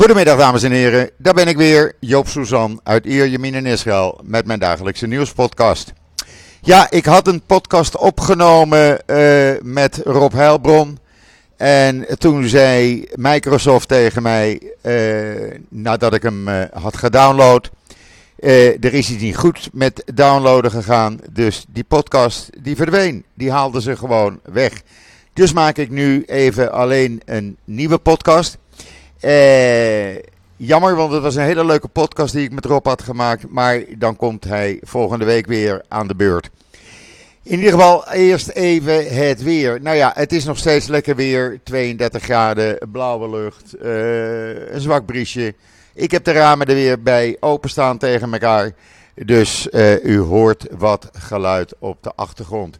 Goedemiddag dames en heren, daar ben ik weer, Joop Suzan uit Ierjemien in Israël met mijn dagelijkse nieuwspodcast. Ja, ik had een podcast opgenomen uh, met Rob Heilbron en toen zei Microsoft tegen mij, uh, nadat ik hem uh, had gedownload, er is iets niet goed met downloaden gegaan, dus die podcast die verdween, die haalden ze gewoon weg. Dus maak ik nu even alleen een nieuwe podcast. Eh, jammer, want het was een hele leuke podcast die ik met Rob had gemaakt. Maar dan komt hij volgende week weer aan de beurt. In ieder geval eerst even het weer. Nou ja, het is nog steeds lekker weer. 32 graden, blauwe lucht, uh, een zwak briesje. Ik heb de ramen er weer bij openstaan tegen elkaar. Dus uh, u hoort wat geluid op de achtergrond.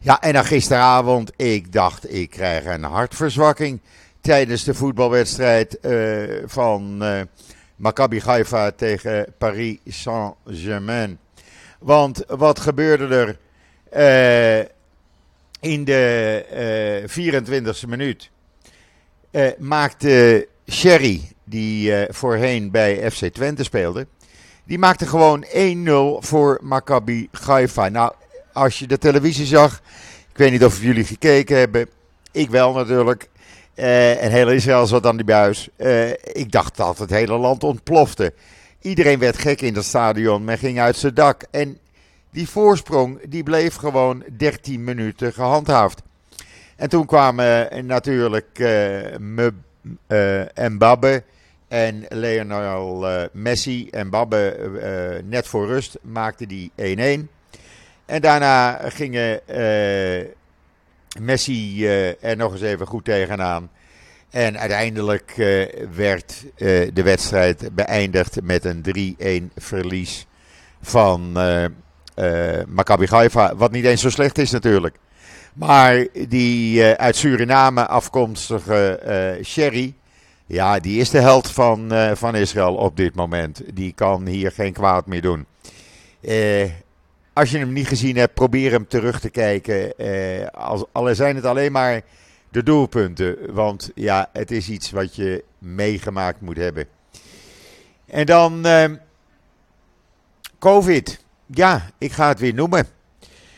Ja, en dan gisteravond, ik dacht ik krijg een hartverzwakking tijdens de voetbalwedstrijd uh, van uh, Maccabi Haifa tegen Paris Saint-Germain. Want wat gebeurde er uh, in de 24e minuut? maakte Sherry, die voorheen bij FC Twente speelde, die maakte gewoon 1-0 voor Maccabi Haifa. Nou, als je de televisie zag, ik weet niet of jullie gekeken hebben, ik wel natuurlijk. Uh, en heel Israël zat aan die buis. Uh, ik dacht dat het hele land ontplofte. Iedereen werd gek in dat stadion. Men ging uit zijn dak. En die voorsprong die bleef gewoon 13 minuten gehandhaafd. En toen kwamen uh, natuurlijk Mbappe en Lionel Messi. Mbappe net voor rust maakte die 1-1. En daarna gingen Messi uh, er nog eens even goed tegenaan. En uiteindelijk uh, werd uh, de wedstrijd beëindigd met een 3-1 verlies van Maccabi Haifa. Wat niet eens zo slecht is natuurlijk. Maar die uit Suriname afkomstige Sherry, ja, die is de held van, van Israël op dit moment. Die kan hier geen kwaad meer doen. Als je hem niet gezien hebt, probeer hem terug te kijken. Eh, al zijn het alleen maar de doelpunten. Want ja, het is iets wat je meegemaakt moet hebben. En dan eh, COVID. Ja, ik ga het weer noemen.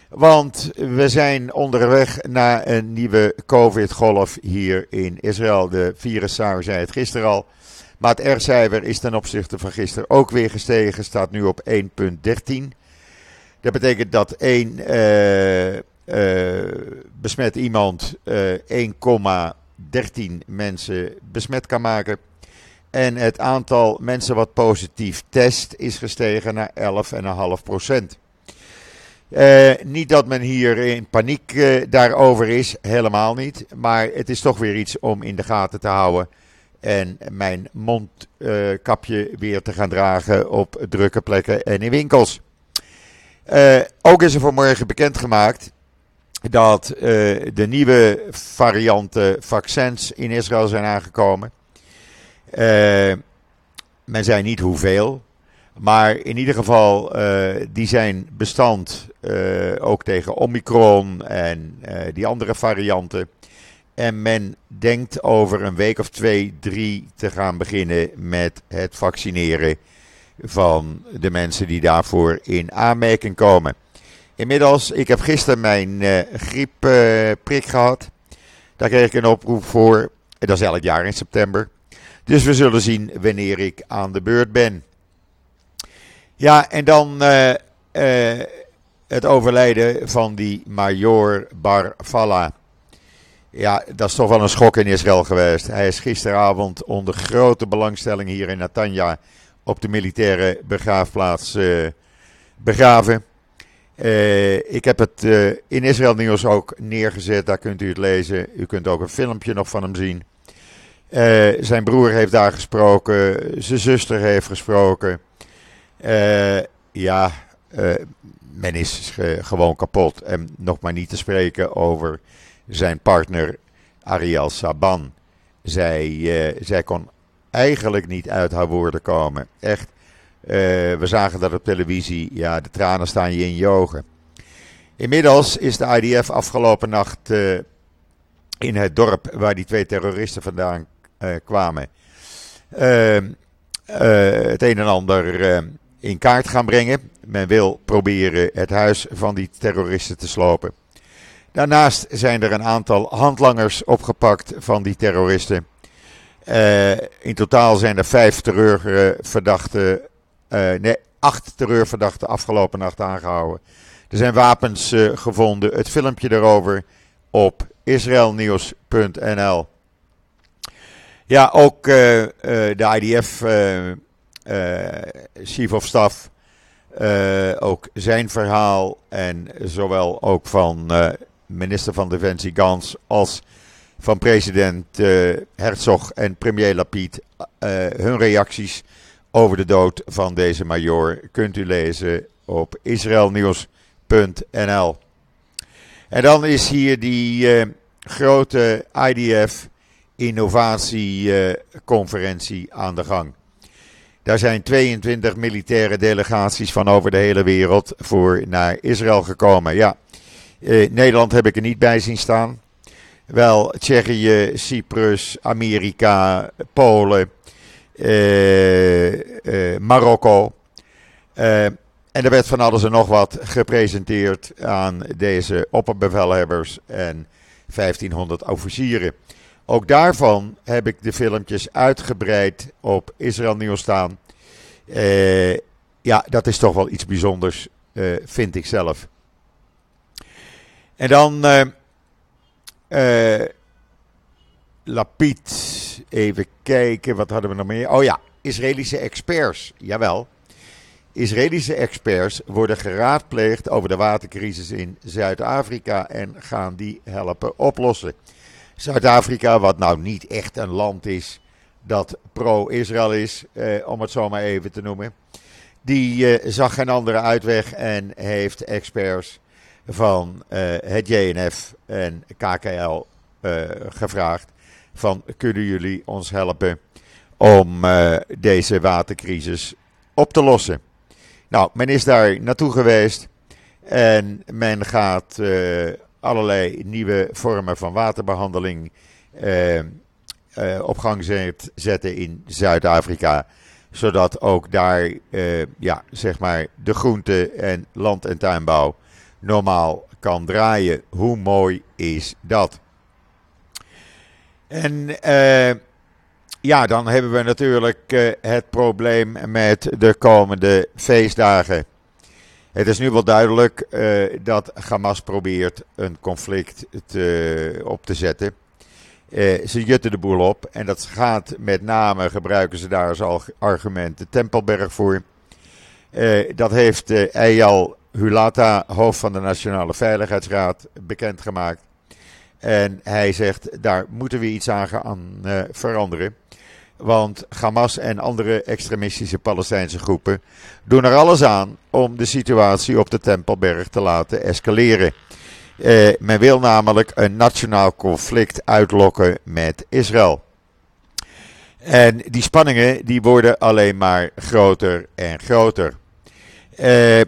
Want we zijn onderweg naar een nieuwe COVID-golf hier in Israël. De viruscijfer zei het gisteren al. Maar het R-cijfer is ten opzichte van gisteren ook weer gestegen. Staat nu op 1,13. Dat betekent dat één uh, uh, besmet iemand uh, eh, 1,13 mensen besmet kan maken. En het aantal mensen wat positief test is gestegen naar 11,5 procent. niet dat men hier in paniek daarover is, helemaal niet. Maar het is toch weer iets om in de gaten te houden. En mijn mondkapje weer te gaan dragen op drukke plekken en in winkels. Uh, ook is er vanmorgen bekendgemaakt dat uh, de nieuwe varianten vaccins in Israël zijn aangekomen. Uh, men zei niet hoeveel, maar in ieder geval die zijn bestand ook tegen Omicron en die andere varianten. En men denkt over een week of twee, drie te gaan beginnen met het vaccineren van de mensen die daarvoor in aanmerking komen. Inmiddels, ik heb gisteren mijn uh, griepprik gehad. Daar kreeg ik een oproep voor. Dat is elk jaar in september. Dus we zullen zien wanneer ik aan de beurt ben. Ja, en dan uh, het overlijden van die Major Barfalla. Ja, dat is toch wel een schok in Israël geweest. Hij is gisteravond onder grote belangstelling hier in Natanja op de militaire begraafplaats uh, begraven. Uh, ik heb het uh, in Israël Nieuws ook neergezet, daar kunt u het lezen. U kunt ook een filmpje nog van hem zien. zijn broer heeft daar gesproken, zijn zuster heeft gesproken. ja, men is gewoon kapot. En nog maar niet te spreken over zijn partner Ariel Saban. Zij, zij kon eigenlijk niet uit haar woorden komen. Echt, uh, we zagen dat op televisie. Ja, de tranen staan je in je ogen. Inmiddels is de IDF afgelopen nacht uh, in het dorp waar die twee terroristen vandaan uh, kwamen. het een en ander in kaart gaan brengen. Men wil proberen het huis van die terroristen te slopen. Daarnaast zijn er een aantal handlangers opgepakt van die terroristen. Uh, in totaal zijn er vijf terreurverdachten, uh, nee, acht terreurverdachten afgelopen nacht aangehouden. Er zijn wapens uh, gevonden. Het filmpje daarover op israelnieuws.nl. Ja, ook de IDF chief of staff, ook zijn verhaal en zowel ook van minister van Defensie Gans als van president uh, Herzog en premier Lapid. Uh, hun reacties over de dood van deze major kunt u lezen op israelnieuws.nl. En dan is hier die uh, grote IDF innovatieconferentie aan de gang. Daar zijn 22 militaire delegaties van over de hele wereld voor naar Israël gekomen. Ja, eh, Nederland heb ik er niet bij zien staan. Wel Tsjechië, Cyprus, Amerika, Polen, eh, eh, Marokko. Eh, en er werd van alles en nog wat gepresenteerd aan deze opperbevelhebbers en 1500 officieren. Ook daarvan heb ik de filmpjes uitgebreid op Israël Nieuws staan. Ja, dat is toch wel iets bijzonders, vind ik zelf. En dan uh, even kijken, wat hadden we nog meer? Oh ja, Israëlische experts, jawel. Israëlische experts worden geraadpleegd over de watercrisis in Zuid-Afrika en gaan die helpen oplossen. Zuid-Afrika, wat nou niet echt een land is dat pro-Israël is, eh, om het zo maar even te noemen, die eh, zag geen andere uitweg en heeft experts van uh, het JNF en KKL eh, gevraagd van kunnen jullie ons helpen om uh, deze watercrisis op te lossen. Nou, men is daar naartoe geweest en men gaat allerlei nieuwe vormen van waterbehandeling op gang zet, zetten in Zuid-Afrika zodat ook daar ja, zeg maar de groente- en land- en tuinbouw normaal kan draaien. Hoe mooi is dat? En uh, ja, dan hebben we natuurlijk uh, het probleem met de komende feestdagen. Het is nu wel duidelijk uh, dat Hamas probeert een conflict te, op te zetten. ze jutten de boel op en dat gaat met name, gebruiken ze daar als argument de Tempelberg voor. dat heeft Eyal Hulata, hoofd van de Nationale Veiligheidsraad, bekendgemaakt. En hij zegt, daar moeten we iets aan gaan uh, veranderen. Want Hamas en andere extremistische Palestijnse groepen doen er alles aan om de situatie op de Tempelberg te laten escaleren. Uh, men wil namelijk een nationaal conflict uitlokken met Israël. En die spanningen die worden alleen maar groter en groter. Uh,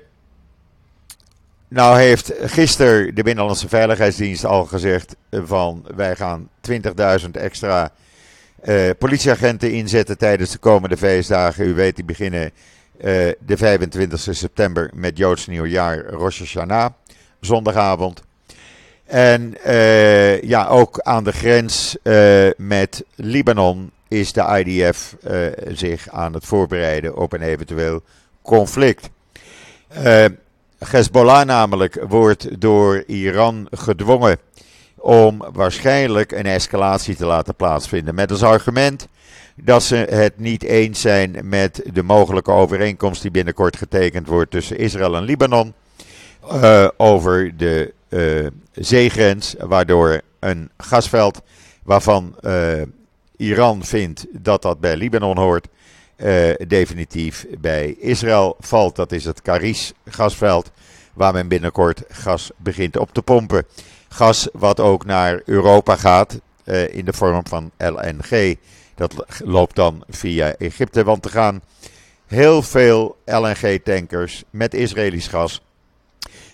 nou heeft gisteren de Binnenlandse Veiligheidsdienst al gezegd van wij gaan 20.000 extra uh, politieagenten inzetten tijdens de komende feestdagen. U weet, die beginnen uh, de 25 september met Joods Nieuwjaar Rosh Hashanah, zondagavond. En ja, ook aan de grens met Libanon is de IDF zich aan het voorbereiden op een eventueel conflict. Hezbollah namelijk wordt door Iran gedwongen om waarschijnlijk een escalatie te laten plaatsvinden. Met als argument dat ze het niet eens zijn met de mogelijke overeenkomst die binnenkort getekend wordt tussen Israël en Libanon uh, over de uh, zeegrens, waardoor een gasveld waarvan uh, Iran vindt dat dat bij Libanon hoort, uh, definitief bij Israël valt. Dat is het Karis gasveld, waar men binnenkort gas begint op te pompen. Gas wat ook naar Europa gaat uh, in de vorm van LNG. Dat loopt dan via Egypte, want er gaan heel veel LNG-tankers met Israëlisch gas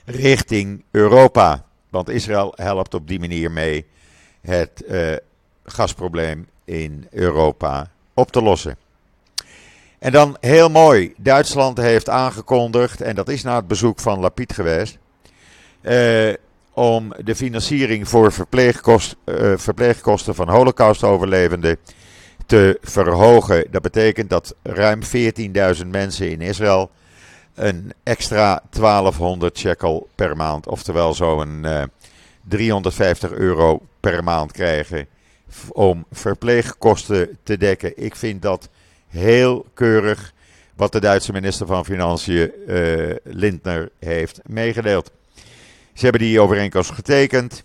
richting Europa. Want Israël helpt op die manier mee het uh, gasprobleem in Europa op te lossen. En dan heel mooi, Duitsland heeft aangekondigd, en dat is na het bezoek van Lapid geweest, eh, om de financiering voor verpleegkost, eh, verpleegkosten van Holocaust-overlevenden te verhogen. Dat betekent dat ruim 14.000 mensen in Israël een extra 1200 shekel per maand, oftewel zo'n uh, 350 euro per maand krijgen om verpleegkosten te dekken. Ik vind dat heel keurig wat de Duitse minister van Financiën uh, Lindner heeft meegedeeld. Ze hebben die overeenkomst getekend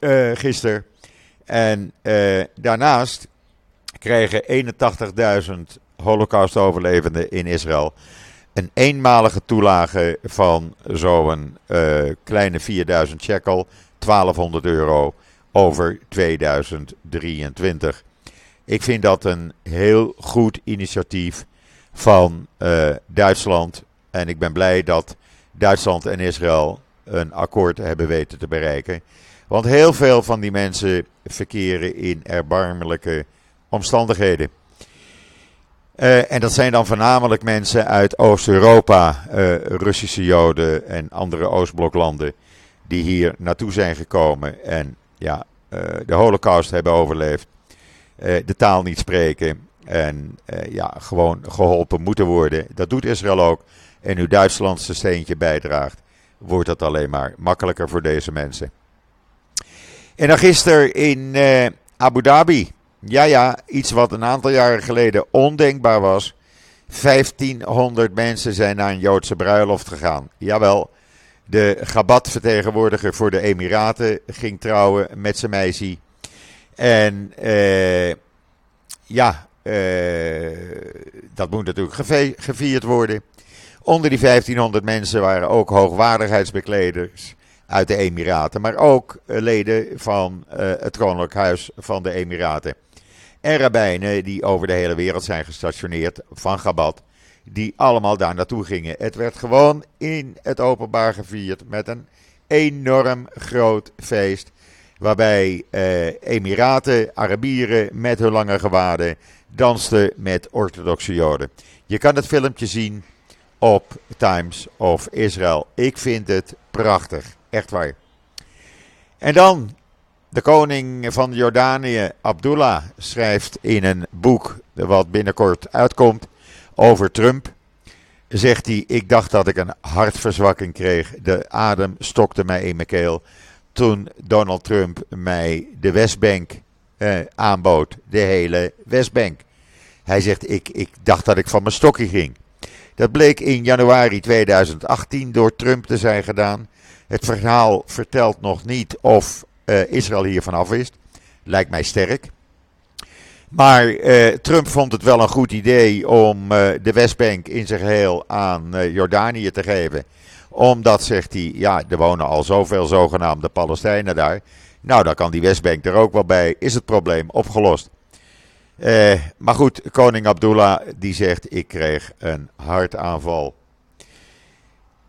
uh, gisteren. En uh, daarnaast kregen 81.000 Holocaust-overlevenden in Israël een eenmalige toelage van zo'n kleine 4000 shekel, 1200 euro over 2023. Ik vind dat een heel goed initiatief van uh, Duitsland. En ik ben blij dat Duitsland en Israël een akkoord hebben weten te bereiken. Want heel veel van die mensen verkeren in erbarmelijke omstandigheden. Uh, en dat zijn dan voornamelijk mensen uit Oost-Europa, uh, Russische Joden en andere Oostbloklanden, die hier naartoe zijn gekomen en ja, de Holocaust hebben overleefd, de taal niet spreken en ja, gewoon geholpen moeten worden. Dat doet Israël ook. En nu Duitsland zijn steentje bijdraagt, wordt dat alleen maar makkelijker voor deze mensen. En dan gisteren in Abu Dhabi ja, ja, iets wat een aantal jaren geleden ondenkbaar was. 1500 mensen zijn naar een Joodse bruiloft gegaan. Jawel, de Gabat-vertegenwoordiger voor de Emiraten ging trouwen met zijn meisje. En eh, ja, eh, dat moet natuurlijk gevierd worden. Onder die 1500 mensen waren ook hoogwaardigheidsbekleders uit de Emiraten, maar ook leden van het Koninklijk Huis van de Emiraten en rabbijnen die over de hele wereld zijn gestationeerd van Gabat, die allemaal daar naartoe gingen. Het werd gewoon in het openbaar gevierd met een enorm groot feest. Waarbij eh, Emiraten, Arabieren met hun lange gewaden dansten met orthodoxe Joden. Je kan het filmpje zien op Times of Israel. Ik vind het prachtig, echt waar. En dan de koning van Jordanië, Abdullah, schrijft in een boek wat binnenkort uitkomt over Trump. Zegt hij: Ik dacht dat ik een hartverzwakking kreeg. De adem stokte mij in mijn keel. Toen Donald Trump mij de Westbank eh, aanbood. De hele Westbank. Hij zegt: ik, ik dacht dat ik van mijn stokje ging. Dat bleek in januari 2018 door Trump te zijn gedaan. Het verhaal vertelt nog niet of uh, Israël hiervan af is. Lijkt mij sterk. Maar uh, Trump vond het wel een goed idee om uh, de Westbank in zijn geheel aan Jordanië te geven. Omdat, zegt hij, ja, er wonen al zoveel zogenaamde Palestijnen daar. Nou, dan kan die Westbank er ook wel bij. Is het probleem opgelost? maar goed, koning Abdullah die zegt: Ik kreeg een hartaanval.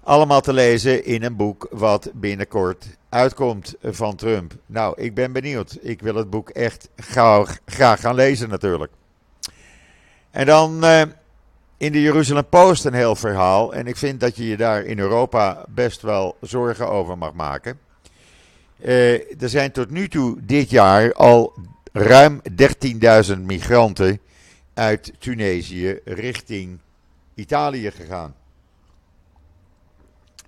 Allemaal te lezen in een boek wat binnenkort uitkomt van Trump. Nou, ik ben benieuwd. Ik wil het boek echt graag, gaan lezen natuurlijk. En dan uh, in de Jeruzalem Post een heel verhaal. En ik vind dat je je daar in Europa best wel zorgen over mag maken. Uh, er zijn tot nu toe dit jaar al ruim 13.000 migranten uit Tunesië richting Italië gegaan.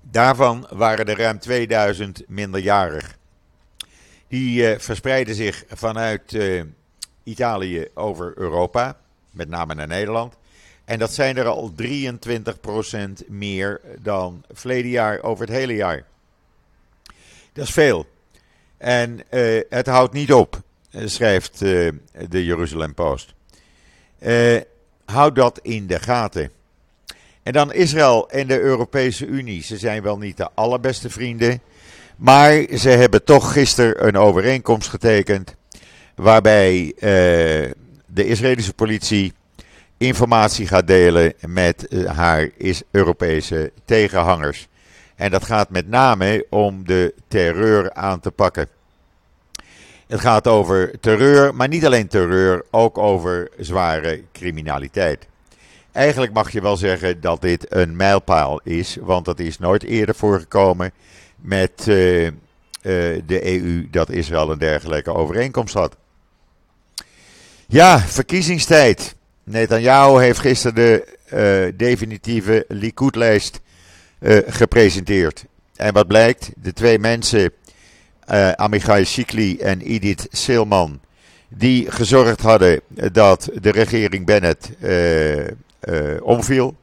Daarvan waren er ruim 2000 minderjarig. Die uh, verspreiden zich vanuit uh, Italië over Europa, met name naar Nederland. En dat zijn er al 23% meer dan verleden jaar over het hele jaar. Dat is veel. En uh, het houdt niet op, schrijft de Jeruzalem Post. houd dat in de gaten. En dan Israël en de Europese Unie. Ze zijn wel niet de allerbeste vrienden. Maar ze hebben toch gisteren een overeenkomst getekend. Waarbij de Israëlische politie informatie gaat delen met uh, haar Europese tegenhangers. En dat gaat met name om de terreur aan te pakken. Het gaat over terreur, maar niet alleen terreur, ook over zware criminaliteit. Eigenlijk mag je wel zeggen dat dit een mijlpaal is, want dat is nooit eerder voorgekomen met uh, uh, de EU dat Israël een dergelijke overeenkomst had. Ja, verkiezingstijd. Netanyahu heeft gisteren de uh, definitieve Likud-lijst gepresenteerd. En wat blijkt? De twee mensen, Amichai Shikli en Edith Silman, die gezorgd hadden dat de regering Bennett uh, omviel.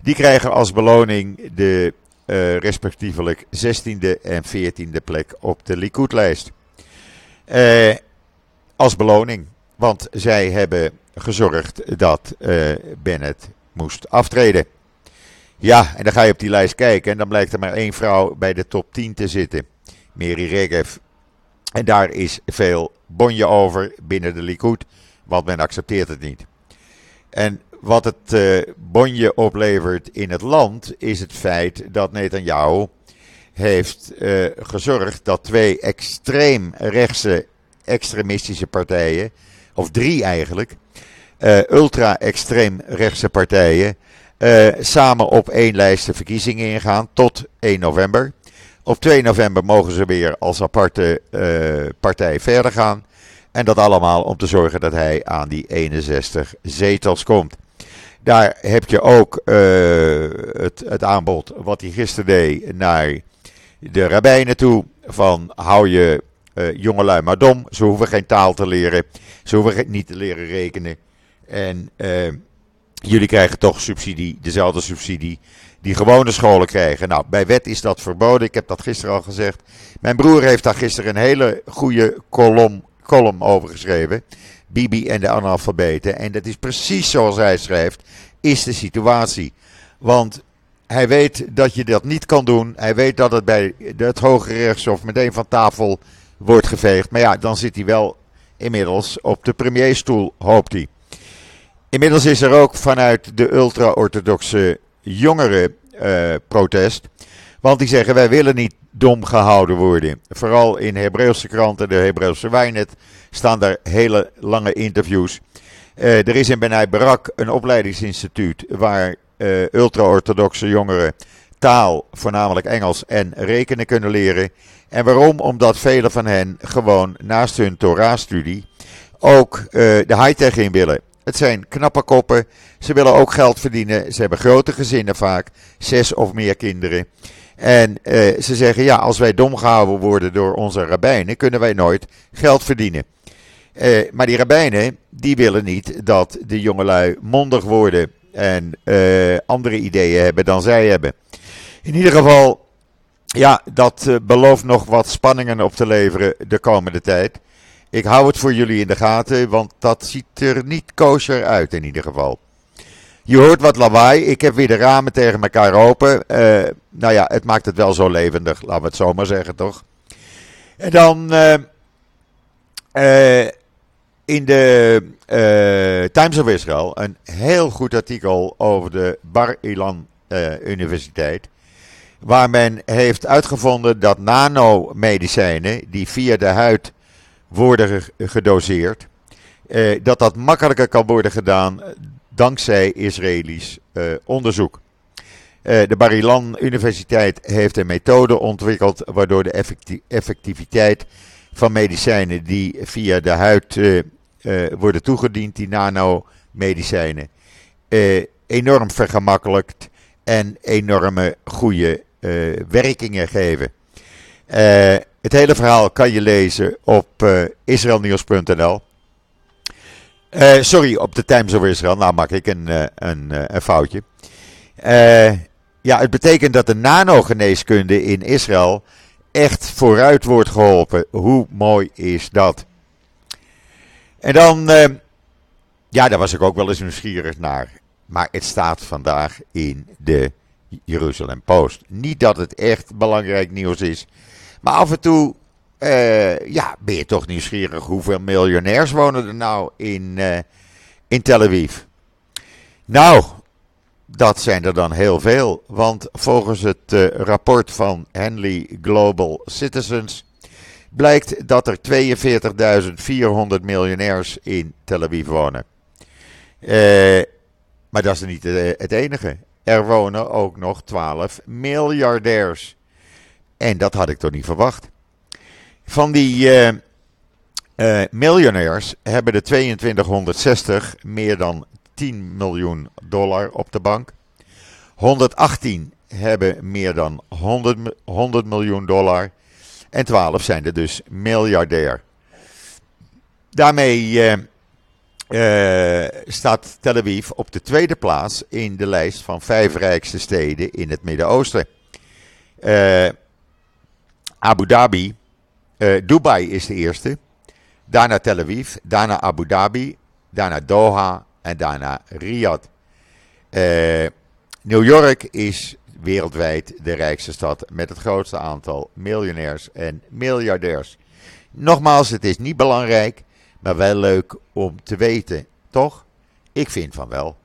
Die krijgen als beloning de uh, respectievelijk 16e en 14e plek op de Likud-lijst. Uh, als beloning, want zij hebben gezorgd dat Bennett moest aftreden. Ja, en dan ga je op die lijst kijken en dan blijkt er maar één vrouw bij de top 10 te zitten. Meri Regev. En daar is veel bonje over binnen de Likud, want men accepteert het niet. En wat het uh, bonje oplevert in het land is het feit dat Netanyahu heeft uh, gezorgd dat twee extreem rechtse extremistische partijen, of drie eigenlijk, uh, ultra-extreem rechtse partijen, samen op één lijst de verkiezingen ingaan tot 1 november. Op 2 november mogen ze weer als aparte partij verder gaan. En dat allemaal om te zorgen dat hij aan die 61 zetels komt. Daar heb je ook uh, het, het, aanbod wat hij gisteren deed naar de rabbijnen toe. Van hou je uh, jongelui maar dom. Ze hoeven geen taal te leren. Ze hoeven niet te leren rekenen. En uh, jullie krijgen toch subsidie, dezelfde subsidie die gewone scholen krijgen. Nou, bij wet is dat verboden. Ik heb dat gisteren al gezegd. Mijn broer heeft daar gisteren een hele goede kolom, column over geschreven. Bibi en de analfabeten. En dat is precies zoals hij schrijft, is de situatie. Want hij weet dat je dat niet kan doen. Hij weet dat het bij het Hoge Rechtshof meteen van tafel wordt geveegd. Maar ja, dan zit hij wel inmiddels op de premierstoel, hoopt hij. Inmiddels is er ook vanuit de ultra-orthodoxe jongeren uh, protest. Want die zeggen wij willen niet dom gehouden worden. Vooral in Hebreeuwse kranten, de Hebreeuwse Wijnet, staan daar hele lange interviews. Uh, er is in Benai Barak een opleidingsinstituut waar uh, ultra-orthodoxe jongeren taal, voornamelijk Engels en rekenen kunnen leren. En waarom? Omdat velen van hen gewoon naast hun Torah-studie ook uh, de high-tech in willen. Het zijn knappe koppen. Ze willen ook geld verdienen. Ze hebben grote gezinnen vaak. Zes of meer kinderen. En uh, ze zeggen, ja, als wij dom gehouden worden door onze rabbijnen, kunnen wij nooit geld verdienen. Uh, maar die rabbijnen, die willen niet dat de jongelui mondig worden en andere ideeën hebben dan zij hebben. In ieder geval, ja, dat belooft nog wat spanningen op te leveren de komende tijd. Ik hou het voor jullie in de gaten, want dat ziet er niet kosher uit in ieder geval. Je hoort wat lawaai. Ik heb weer de ramen tegen elkaar open. Uh, nou ja, het maakt het wel zo levendig, laten we het zo maar zeggen, toch? En dan uh, in de Times of Israel een heel goed artikel over de Bar Ilan Universiteit. Waar men heeft uitgevonden dat nanomedicijnen die via de huid worden gedoseerd, dat dat makkelijker kan worden gedaan dankzij Israëlisch uh, onderzoek. Uh, de Barilan Universiteit heeft een methode ontwikkeld waardoor de effectiviteit van medicijnen die via de huid uh, worden toegediend, die nanomedicijnen, enorm vergemakkelijkt en enorme goede werkingen geven. het hele verhaal kan je lezen op israelnieuws.nl. Uh, sorry, op de Times of Israel. Nou maak ik een, een, een foutje. ja, het betekent dat de nanogeneeskunde in Israël echt vooruit wordt geholpen. Hoe mooi is dat? En dan, ja, daar was ik ook wel eens nieuwsgierig naar. Maar het staat vandaag in de Jeruzalem Post. Niet dat het echt belangrijk nieuws is. Maar af en toe uh, ja, ben je toch nieuwsgierig hoeveel miljonairs wonen er nou in, uh, in Tel Aviv? Nou, dat zijn er dan heel veel. Want volgens het uh, rapport van Henley Global Citizens blijkt dat er 42.400 miljonairs in Tel Aviv wonen. Eh, maar dat is niet eh, het enige. Er wonen ook nog 12 miljardairs. En dat had ik toch niet verwacht. Van die uh, uh, miljonairs hebben de 2260 meer dan 10 miljoen dollar op de bank. 118 hebben meer dan 100, 100 miljoen dollar. En 12 zijn er dus miljardair. Daarmee uh, uh, staat Tel Aviv op de tweede plaats in de lijst van vijf rijkste steden in het Midden-Oosten. Uh, Abu Dhabi, Dubai is de eerste. Daarna Tel Aviv, daarna Abu Dhabi, daarna Doha en daarna Riyadh. New York is wereldwijd de rijkste stad met het grootste aantal miljonairs en miljardairs. Nogmaals, het is niet belangrijk, maar wel leuk om te weten, toch? Ik vind van wel.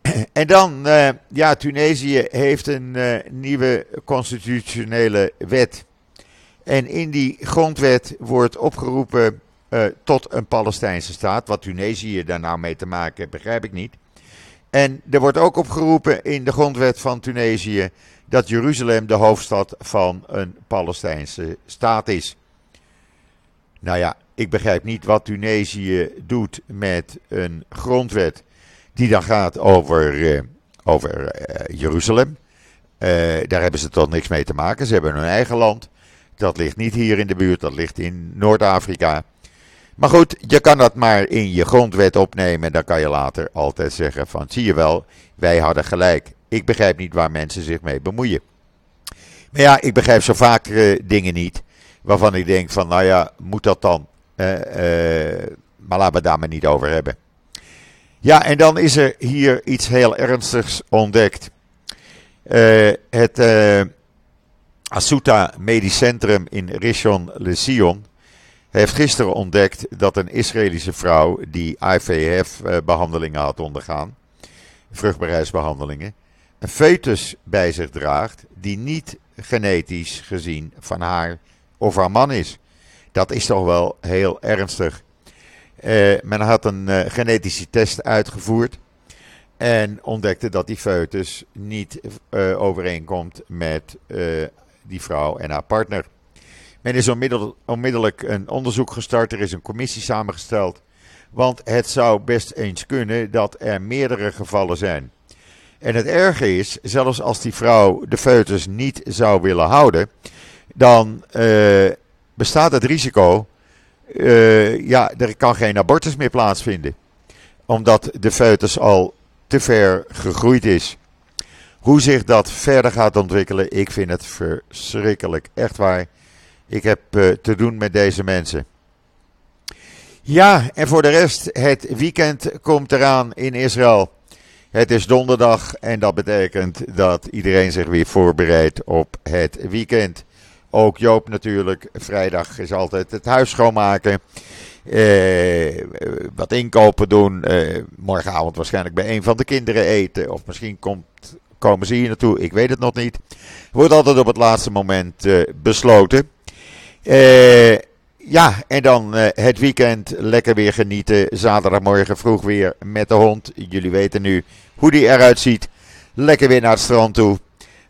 En dan, uh, ja, Tunesië heeft een uh, nieuwe constitutionele wet. En in die grondwet wordt opgeroepen uh, tot een Palestijnse staat. Wat Tunesië daar nou mee te maken heeft, begrijp ik niet. En er wordt ook opgeroepen in de grondwet van Tunesië dat Jeruzalem de hoofdstad van een Palestijnse staat is. Nou ja, ik begrijp niet wat Tunesië doet met een grondwet die dan gaat over, uh, over uh, Jeruzalem. Uh, daar hebben ze toch niks mee te maken. Ze hebben hun eigen land. Dat ligt niet hier in de buurt, dat ligt in Noord-Afrika. Maar goed, je kan dat maar in je grondwet opnemen. En dan kan je later altijd zeggen van, zie je wel, wij hadden gelijk. Ik begrijp niet waar mensen zich mee bemoeien. Maar ja, ik begrijp zo vaak dingen niet. Waarvan ik denk van, nou ja, moet dat dan? Uh, uh, maar laten we daar maar niet over hebben. Ja, en dan is er hier iets heel ernstigs ontdekt. het Asuta Medisch Centrum in Rishon LeZion heeft gisteren ontdekt dat een Israëlische vrouw die IVF-behandelingen had ondergaan, vruchtbaarheidsbehandelingen, een foetus bij zich draagt die niet genetisch gezien van haar of haar man is. Dat is toch wel heel ernstig. Uh, men had een uh, genetische test uitgevoerd en ontdekte dat die foetus niet uh, overeenkomt met die vrouw en haar partner. Men is onmiddellijk een onderzoek gestart. Er is een commissie samengesteld. Want het zou best eens kunnen dat er meerdere gevallen zijn. En het erge is, zelfs als die vrouw de foetus niet zou willen houden, dan bestaat het risico, uh, ja, er kan geen abortus meer plaatsvinden. Omdat de foetus al te ver gegroeid is. Hoe zich dat verder gaat ontwikkelen, ik vind het verschrikkelijk. Echt waar. Ik heb uh, te doen met deze mensen. Ja, en voor de rest, het weekend komt eraan in Israël. Het is donderdag en dat betekent dat iedereen zich weer voorbereidt op het weekend. Ook Joop natuurlijk. Vrijdag is altijd het huis schoonmaken. Eh, wat inkopen doen. Eh, morgenavond waarschijnlijk bij een van de kinderen eten. Of misschien komt, komen ze hier naartoe. Ik weet het nog niet. Wordt altijd op het laatste moment eh, besloten. Ja, en dan het weekend lekker weer genieten. Zaterdagmorgen vroeg weer met de hond. Jullie weten nu hoe die eruit ziet. Lekker weer naar het strand toe.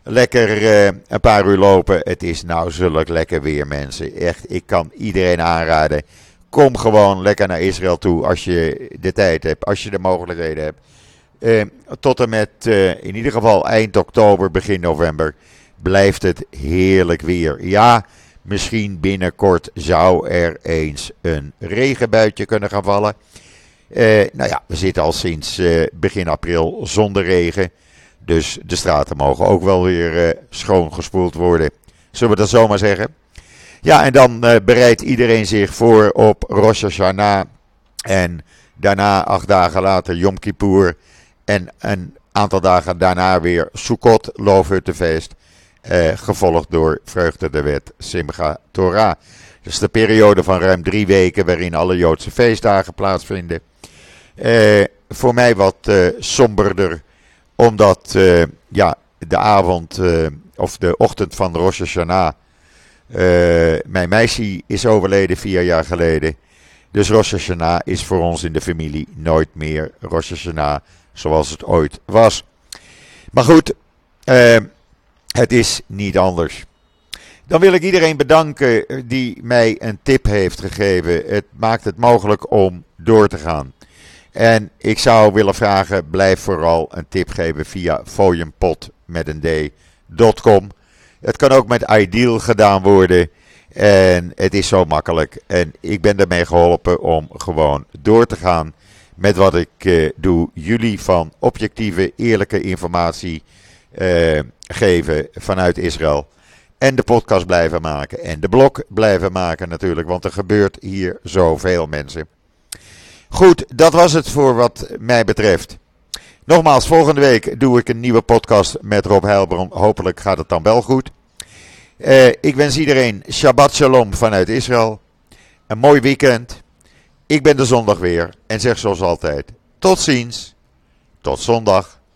Lekker uh, een paar uur lopen. Het is nou zulk lekker weer, mensen. Echt, ik kan iedereen aanraden. Kom gewoon lekker naar Israël toe als je de tijd hebt, als je de mogelijkheden hebt. Uh, tot en met in ieder geval eind oktober, begin november blijft het heerlijk weer. Ja, Misschien binnenkort zou er eens een regenbuitje kunnen gaan vallen. Nou ja, we zitten al sinds begin april zonder regen. Dus de straten mogen ook wel weer uh, schoongespoeld worden. Zullen we dat zomaar zeggen? Ja, en dan bereidt iedereen zich voor op Rosh Hashanah. En daarna, acht dagen later, Yom Kippur. En een aantal dagen daarna weer Sukkot, Loofhuttenfeest. Eh, gevolgd door Vreugde de Wet Simcha Torah. Dus de periode van ruim drie weken waarin alle Joodse feestdagen plaatsvinden. Eh, voor mij wat eh, somberder, omdat eh, ja, de avond eh, of de ochtend van Rosh Hashanah mijn meisje is overleden vier jaar geleden. Dus Rosh Hashanah is voor ons in de familie nooit meer Rosh Hashanah zoals het ooit was. Maar goed, het is niet anders. Dan wil ik iedereen bedanken die mij een tip heeft gegeven. Het maakt het mogelijk om door te gaan. En ik zou willen vragen, blijf vooral een tip geven via fooienpot met een d.com. Het kan ook met Ideal gedaan worden. En het is zo makkelijk. En ik ben ermee geholpen om gewoon door te gaan met wat ik eh, doe. Jullie van objectieve, eerlijke informatie eh, geven vanuit Israël. En de podcast blijven maken. En de blog blijven maken natuurlijk. Want er gebeurt hier zoveel mensen. Goed, dat was het voor wat mij betreft. Nogmaals, volgende week doe ik een nieuwe podcast met Rob Heilbron. Hopelijk gaat het dan wel goed. Uh, ik wens iedereen Shabbat Shalom vanuit Israël. Een mooi weekend. Ik ben de zondag weer en zeg zoals altijd: tot ziens. Tot zondag.